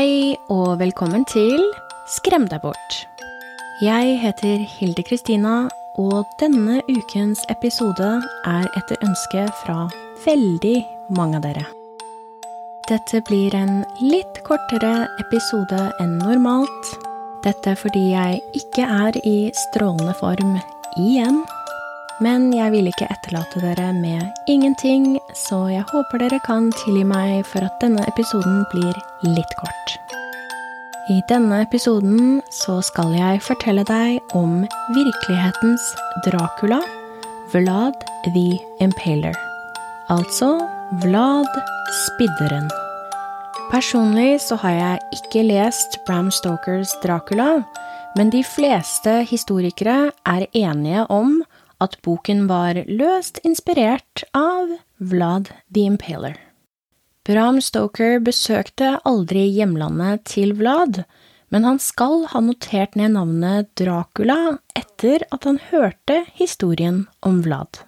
Hei og velkommen til Skrem deg bort. Jeg heter Hilde Kristina, og denne ukens episode er etter ønske fra veldig mange av dere. Dette blir en litt kortere episode enn normalt. Dette fordi jeg ikke er i strålende form igjen. Men jeg vil ikke etterlate dere med ingenting, så jeg håper dere kan tilgi meg for at denne episoden blir litt kort. I denne episoden så skal jeg fortelle deg om virkelighetens Dracula, Vlad the Impaler. Altså Vlad Spidderen. Personlig så har jeg ikke lest Bram Stokers Dracula, men de fleste historikere er enige om at boken var løst inspirert av Vlad the Impaler. Bram Stoker besøkte aldri hjemlandet til Vlad, men han skal ha notert ned navnet Dracula etter at han hørte historien om Vlad.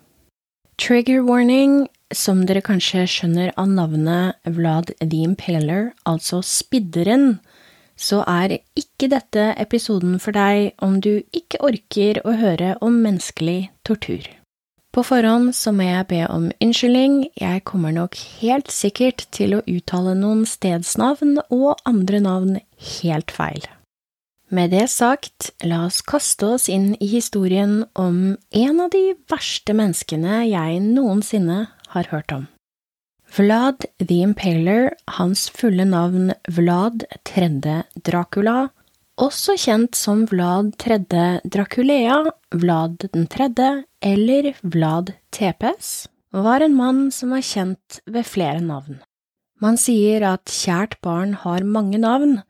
Trigger warning, som dere kanskje skjønner av navnet Vlad the Impaler, altså Spidderen, så er ikke dette episoden for deg om du ikke orker å høre om menneskelig tortur. På forhånd så må jeg be om unnskyldning, jeg kommer nok helt sikkert til å uttale noen stedsnavn og andre navn helt feil. Med det sagt, la oss kaste oss inn i historien om en av de verste menneskene jeg noensinne har hørt om. Vlad the Impaler, hans fulle navn Vlad tredje Dracula, også kjent som Vlad tredje Draculea, Vlad den tredje eller Vlad Tepes, var en mann som var kjent ved flere navn. Man sier at kjært barn har mange navn,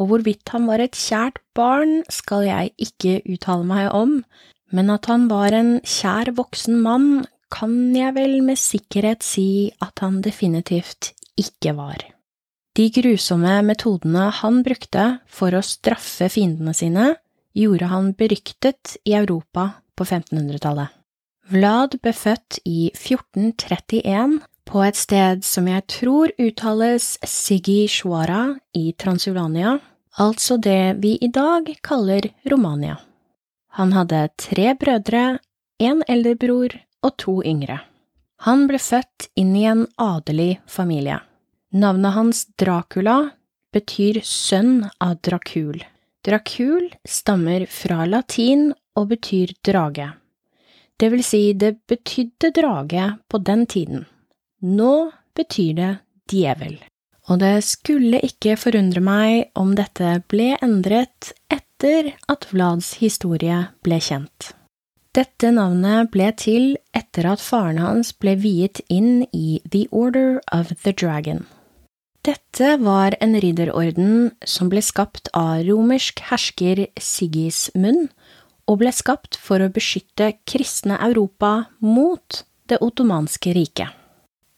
og hvorvidt han var et kjært barn skal jeg ikke uttale meg om, men at han var en kjær voksen mann kan jeg vel med sikkerhet si at han definitivt ikke var. De grusomme metodene han brukte for å straffe fiendene sine, gjorde han beryktet i Europa på 1500-tallet. Vlad ble født i 1431 på et sted som jeg tror uttales Sigi Shwara i Transylvania, altså det vi i dag kaller Romania. Han hadde tre brødre, en eldrebror og to yngre. Han ble født inn i en adelig familie. Navnet hans Dracula betyr sønn av Dracul. Dracul stammer fra latin og betyr drage. Det vil si, det betydde drage på den tiden. Nå betyr det djevel. Og det skulle ikke forundre meg om dette ble endret etter at Vlads historie ble kjent. Dette navnet ble til etter at faren hans ble viet inn i The Order of the Dragon. Dette var en ridderorden som ble skapt av romersk hersker Sigismund, og ble skapt for å beskytte kristne Europa mot det ottomanske riket.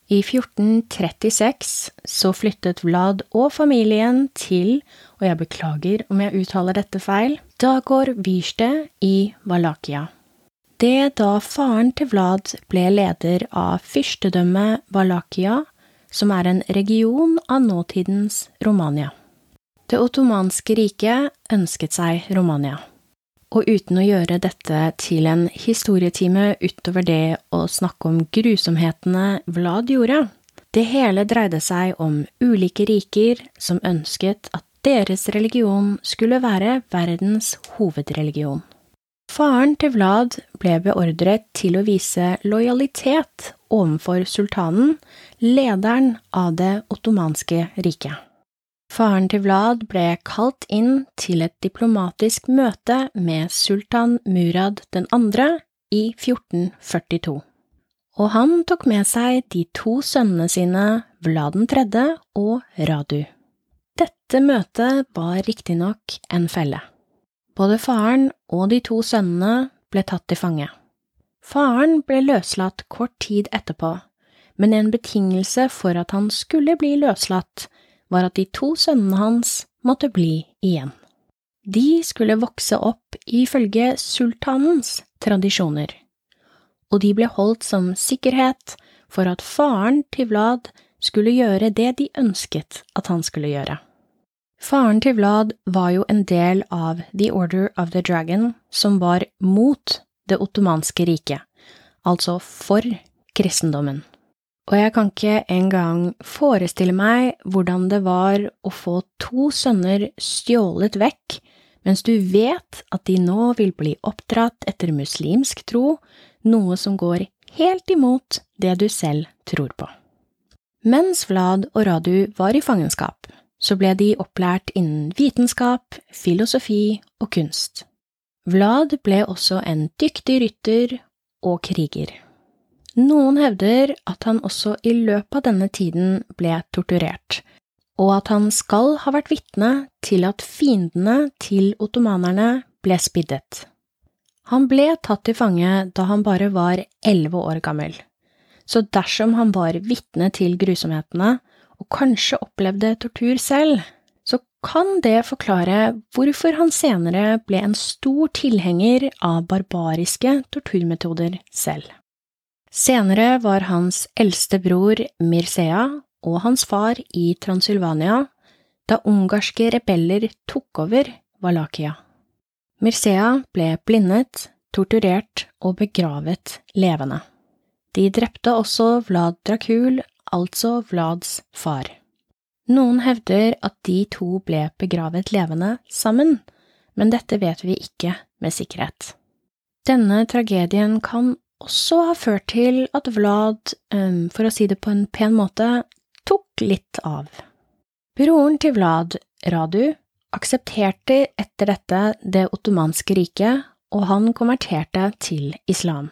I 1436 så flyttet Vlad og familien til, og jeg beklager om jeg uttaler dette feil, Dagor Vyrste i Valakia. Det da faren til Vlad ble leder av fyrstedømmet Valakia, som er en region av nåtidens Romania. Det ottomanske riket ønsket seg Romania, og uten å gjøre dette til en historietime utover det å snakke om grusomhetene Vlad gjorde, det hele dreide seg om ulike riker som ønsket at deres religion skulle være verdens hovedreligion. Faren til Vlad ble beordret til å vise lojalitet overfor sultanen, lederen av det ottomanske riket. Faren til Vlad ble kalt inn til et diplomatisk møte med sultan Murad 2. i 1442, og han tok med seg de to sønnene sine, Vlad 3. og Radu. Dette møtet var riktignok en felle. Både faren og de to sønnene ble tatt til fange. Faren ble løslatt kort tid etterpå, men en betingelse for at han skulle bli løslatt, var at de to sønnene hans måtte bli igjen. De skulle vokse opp ifølge sultanens tradisjoner, og de ble holdt som sikkerhet for at faren til Vlad skulle gjøre det de ønsket at han skulle gjøre. Faren til Vlad var jo en del av The Order of the Dragon, som var mot det ottomanske riket, altså for kristendommen. Og jeg kan ikke engang forestille meg hvordan det var å få to sønner stjålet vekk, mens du vet at de nå vil bli oppdratt etter muslimsk tro, noe som går helt imot det du selv tror på. Mens Vlad og Radu var i fangenskap, så ble de opplært innen vitenskap, filosofi og kunst. Vlad ble også en dyktig rytter og kriger. Noen hevder at han også i løpet av denne tiden ble torturert, og at han skal ha vært vitne til at fiendene til ottomanerne ble spiddet. Han ble tatt til fange da han bare var elleve år gammel, så dersom han var vitne til grusomhetene, og kanskje opplevde tortur selv, så kan det forklare hvorfor han senere ble en stor tilhenger av barbariske torturmetoder selv. Senere var hans eldste bror Mircea og hans far i Transylvania da ungarske rebeller tok over Valakia. Mircea ble blindet, torturert og begravet levende. De drepte også Vlad Dracul altså Vlads far. Noen hevder at de to ble begravet levende sammen, men dette vet vi ikke med sikkerhet. Denne tragedien kan også ha ført til at Vlad, for å si det på en pen måte, tok litt av. Broren til Vlad, Radu, aksepterte etter dette det ottomanske riket, og han konverterte til islam.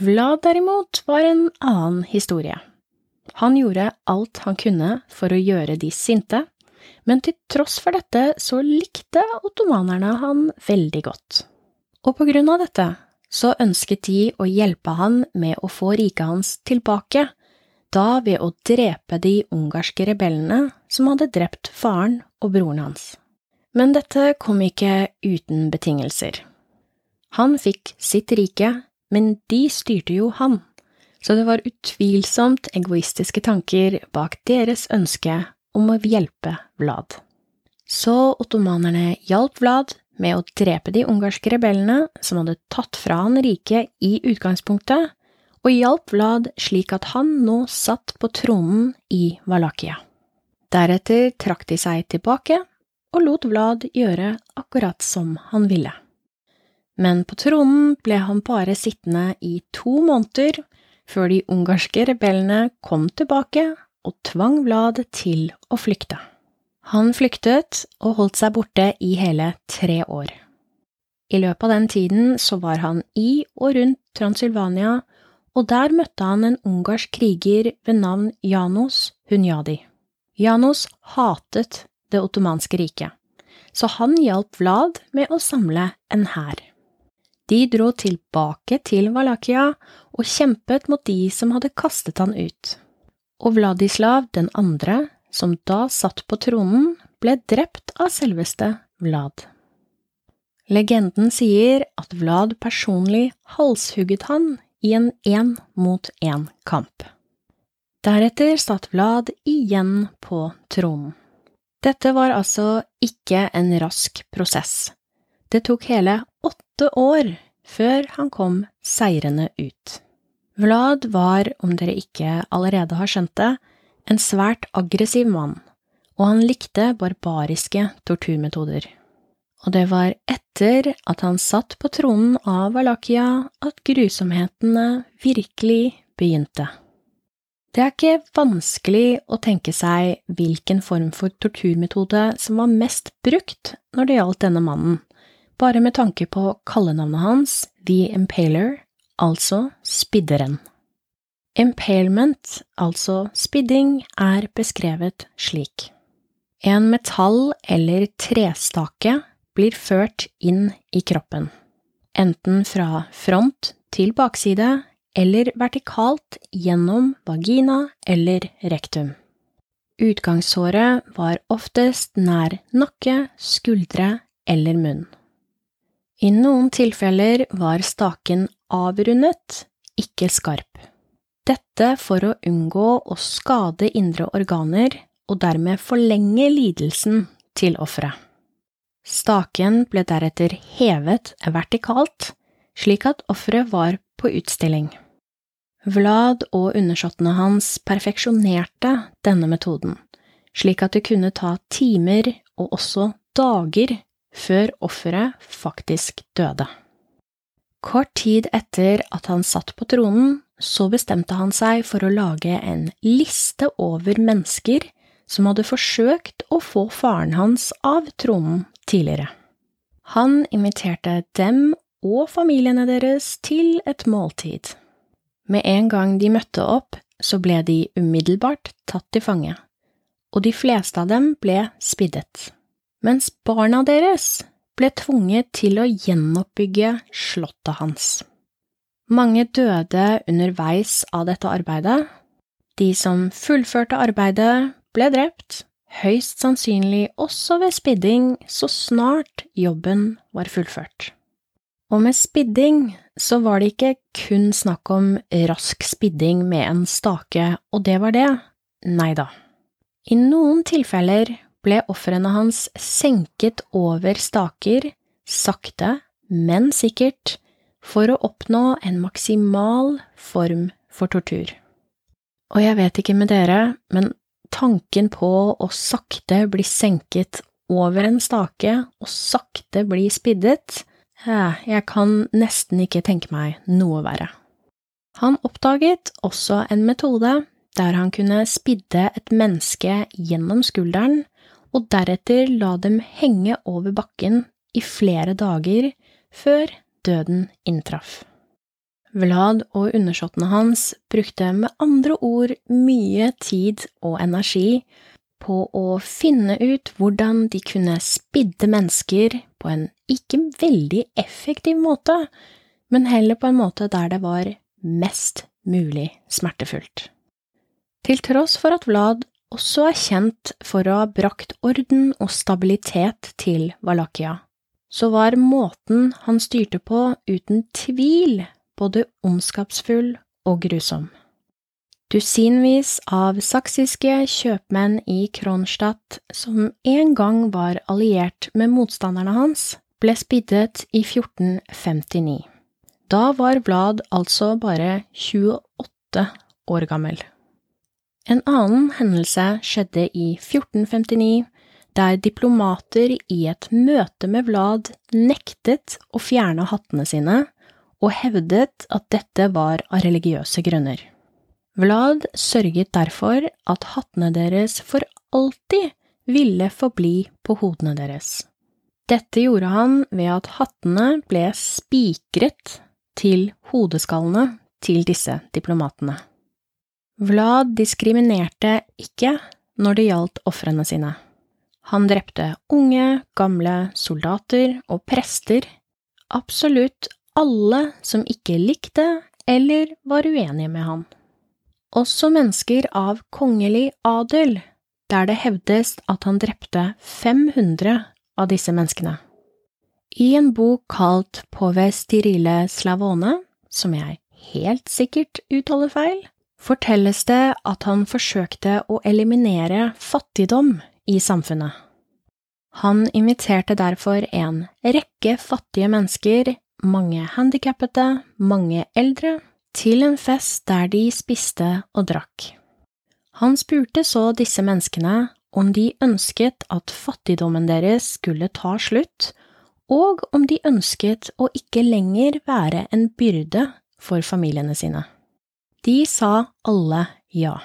Vlad derimot var en annen historie. Han gjorde alt han kunne for å gjøre de sinte, men til tross for dette så likte ottomanerne han veldig godt. Og på grunn av dette så ønsket de å hjelpe han med å få riket hans tilbake, da ved å drepe de ungarske rebellene som hadde drept faren og broren hans. Men dette kom ikke uten betingelser. Han fikk sitt rike, men de styrte jo han så det var utvilsomt egoistiske tanker bak deres ønske om å hjelpe Vlad. Så ottomanerne hjalp Vlad med å drepe de ungarske rebellene som hadde tatt fra han riket i utgangspunktet, og hjalp Vlad slik at han nå satt på tronen i Valakia. Deretter trakk de seg tilbake og lot Vlad gjøre akkurat som han ville. Men på tronen ble han bare sittende i to måneder før de ungarske rebellene kom tilbake og tvang Vlad til å flykte. Han flyktet og holdt seg borte i hele tre år. I løpet av den tiden så var han i og rundt Transylvania, og der møtte han en ungarsk kriger ved navn Janos Hunyadi. Janos hatet det ottomanske riket, så han hjalp Vlad med å samle en hær. De dro tilbake til Valakia og kjempet mot de som hadde kastet han ut. Og Vladislav den andre, som da satt på tronen, ble drept av selveste Vlad. Legenden sier at Vlad personlig halshugget han i en én mot én-kamp. Deretter satt Vlad igjen på tronen. Dette var altså ikke en rask prosess. Det tok hele åtte år før han kom seirende ut. Vlad var, om dere ikke allerede har skjønt det, en svært aggressiv mann, og han likte barbariske torturmetoder. Og det var etter at han satt på tronen av Valakia at grusomhetene virkelig begynte. Det er ikke vanskelig å tenke seg hvilken form for torturmetode som var mest brukt når det gjaldt denne mannen, bare med tanke på kallenavnet hans, The Impaler, altså spidderen. Impalement, altså spidding, er beskrevet slik. En metall- eller trestake blir ført inn i kroppen, enten fra front til bakside eller vertikalt gjennom vagina eller rektum. Utgangshåret var oftest nær nakke, skuldre eller munn. I noen tilfeller var staken avrundet, ikke skarp. Dette for å unngå å skade indre organer og dermed forlenge lidelsen til offeret. Staken ble deretter hevet vertikalt, slik at offeret var på utstilling. Vlad og undersåttene hans perfeksjonerte denne metoden, slik at det kunne ta timer og også dager før offeret faktisk døde. Kort tid etter at han satt på tronen, så bestemte han seg for å lage en liste over mennesker som hadde forsøkt å få faren hans av tronen tidligere. Han inviterte dem og familiene deres til et måltid. Med en gang de møtte opp, så ble de umiddelbart tatt til fange, og de fleste av dem ble spiddet, mens barna deres ble tvunget til å gjenoppbygge slottet hans. Mange døde underveis av dette arbeidet. De som fullførte arbeidet, ble drept, høyst sannsynlig også ved spidding så snart jobben var fullført. Og med spidding så var det ikke kun snakk om rask spidding med en stake, og det var det, nei da. I noen tilfeller ble ofrene hans senket over staker, sakte, men sikkert, for å oppnå en maksimal form for tortur. Og jeg vet ikke med dere, men tanken på å sakte bli senket over en stake og sakte bli spiddet, jeg kan nesten ikke tenke meg noe verre. Han oppdaget også en metode der han kunne spidde et menneske gjennom skulderen og deretter la dem henge over bakken i flere dager før døden inntraff. Vlad og undersåttene hans brukte med andre ord mye tid og energi på å finne ut hvordan de kunne spidde mennesker på en ikke veldig effektiv måte, men heller på en måte der det var mest mulig smertefullt. Til tross for at Vlad også er kjent for å ha brakt orden og stabilitet til Valakia, så var måten han styrte på uten tvil både ondskapsfull og grusom. Dusinvis av saksiske kjøpmenn i Kronstadt, som en gang var alliert med motstanderne hans, ble spiddet i 1459. Da var Vlad altså bare 28 år gammel. En annen hendelse skjedde i 1459, der diplomater i et møte med Vlad nektet å fjerne hattene sine og hevdet at dette var av religiøse grunner. Vlad sørget derfor at hattene deres for alltid ville forbli på hodene deres. Dette gjorde han ved at hattene ble spikret til hodeskallene til disse diplomatene. Vlad diskriminerte ikke når det gjaldt ofrene sine. Han drepte unge, gamle, soldater og prester, absolutt alle som ikke likte eller var uenige med han. Også mennesker av kongelig adel, der det hevdes at han drepte 500 av disse menneskene. I en bok kalt Pove Stirile Slavone, som jeg helt sikkert uttaler feil, fortelles det at han forsøkte å eliminere fattigdom i samfunnet. Han inviterte derfor en rekke fattige mennesker, mange handikappede, mange eldre, til en fest der de spiste og drakk. Han spurte så disse menneskene om de ønsket at fattigdommen deres skulle ta slutt, og om de ønsket å ikke lenger være en byrde for familiene sine. De sa alle ja.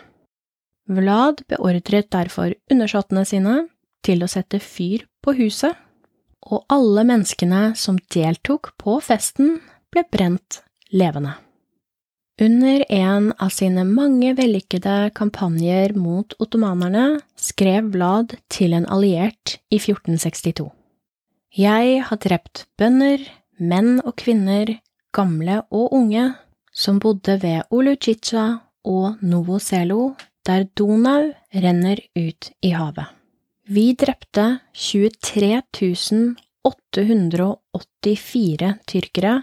Vlad beordret derfor undersåttene sine til å sette fyr på huset, og alle menneskene som deltok på festen, ble brent levende. Under en av sine mange vellykkede kampanjer mot ottomanerne skrev Vlad til en alliert i 1462. Jeg har drept bønder, menn og kvinner, gamle og unge, som bodde ved Olucica og Novoselo, der Donau renner ut i havet. Vi drepte 23 884 tyrkere.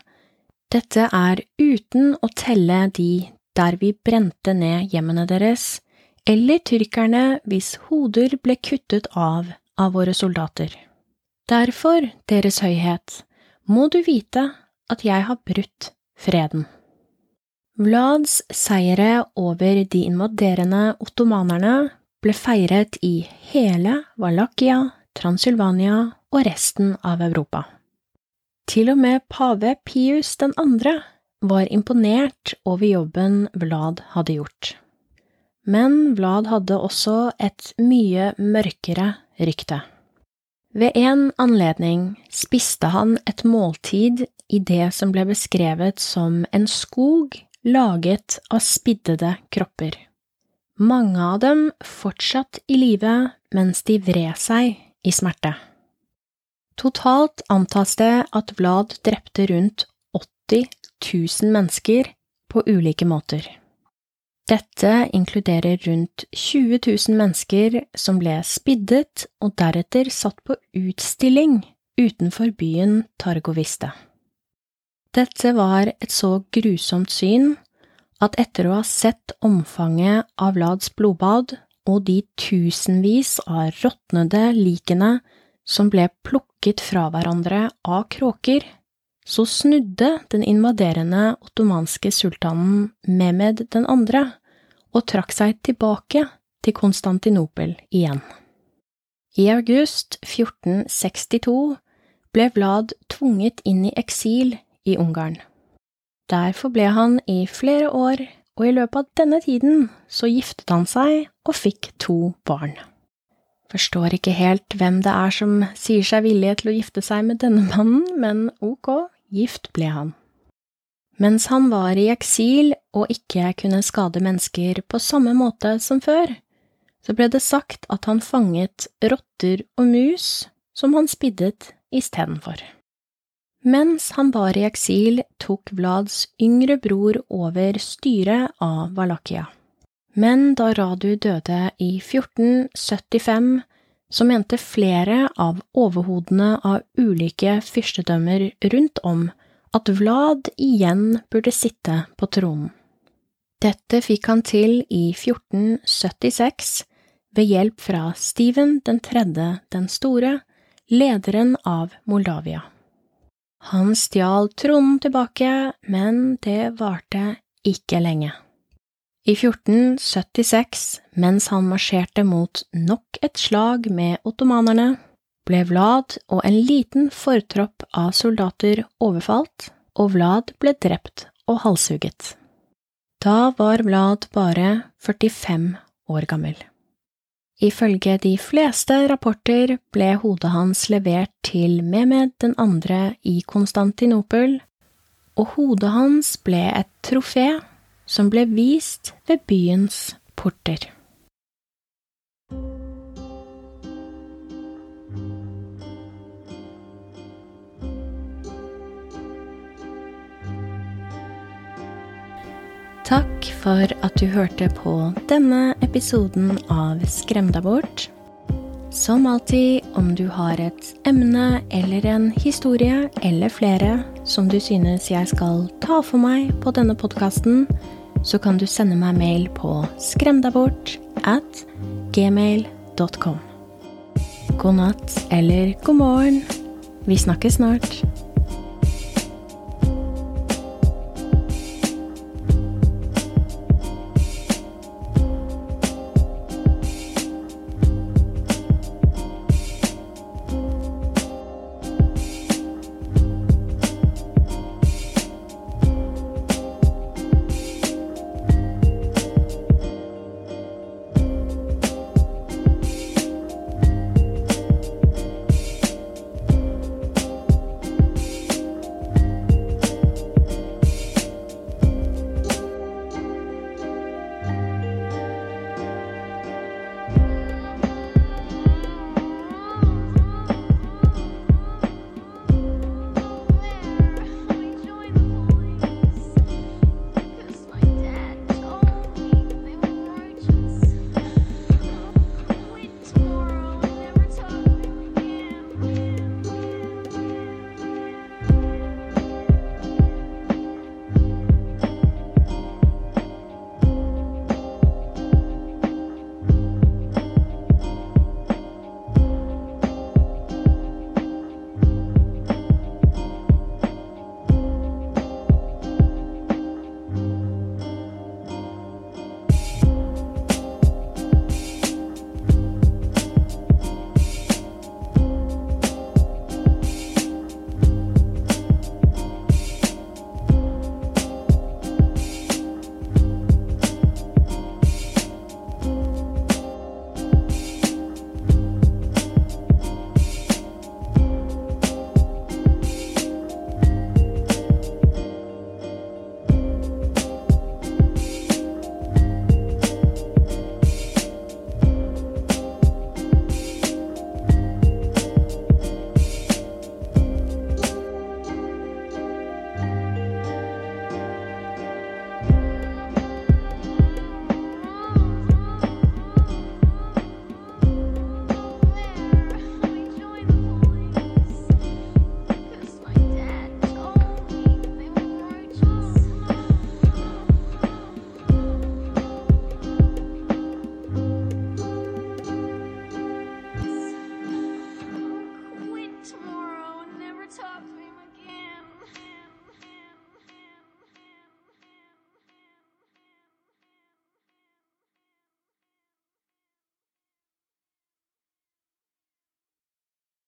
Dette er uten å telle de der vi brente ned hjemmene deres, eller tyrkerne hvis hoder ble kuttet av av våre soldater. Derfor, Deres Høyhet, må du vite at jeg har brutt freden. Vlads seire over de invaderende ottomanerne ble feiret i hele Valakia, Transylvania og resten av Europa. Til og med pave Pius 2. var imponert over jobben Vlad hadde gjort. Men Vlad hadde også et mye mørkere rykte. Ved en anledning spiste han et måltid i det som ble beskrevet som en skog laget av spiddede kropper. Mange av dem fortsatt i live mens de vred seg i smerte. Totalt antas det at Vlad drepte rundt 80 000 mennesker på ulike måter. Dette inkluderer rundt 20 000 mennesker som ble spiddet og deretter satt på utstilling utenfor byen Targoviste. Dette var et så grusomt syn at etter å ha sett omfanget av Vlads blodbad og de tusenvis av råtnede likene som ble plukket fra hverandre av kråker, så snudde den invaderende ottomanske sultanen Mehmed den andre og trakk seg tilbake til Konstantinopel igjen. I august 1462 ble Vlad tvunget inn i eksil i Ungarn. Derfor ble han i flere år, og i løpet av denne tiden så giftet han seg og fikk to barn. Forstår ikke helt hvem det er som sier seg villige til å gifte seg med denne mannen, men ok, gift ble han. Mens han var i eksil og ikke kunne skade mennesker på samme måte som før, så ble det sagt at han fanget rotter og mus som han spiddet istedenfor. Mens han var i eksil, tok Vlads yngre bror over styret av Valakia. Men da Radu døde i 1475, så mente flere av overhodene av ulike fyrstedømmer rundt om at Vlad igjen burde sitte på tronen. Dette fikk han til i 1476 ved hjelp fra Steven den tredje den store, lederen av Moldavia. Han stjal tronen tilbake, men det varte ikke lenge. I 1476, mens han marsjerte mot nok et slag med ottomanerne, ble Vlad og en liten fortropp av soldater overfalt, og Vlad ble drept og halshugget. Da var Vlad bare 45 år gammel. Ifølge de fleste rapporter ble hodet hans levert til Mehmed den andre i Konstantinopel, og hodet hans ble et trofé som ble vist ved byens porter. Takk for at du hørte på denne episoden av Skremdabort. Som alltid, om du har et emne eller en historie eller flere som du synes jeg skal ta for meg på denne podkasten, så kan du sende meg mail på skremdabort at gmail.com. God natt eller god morgen. Vi snakkes snart.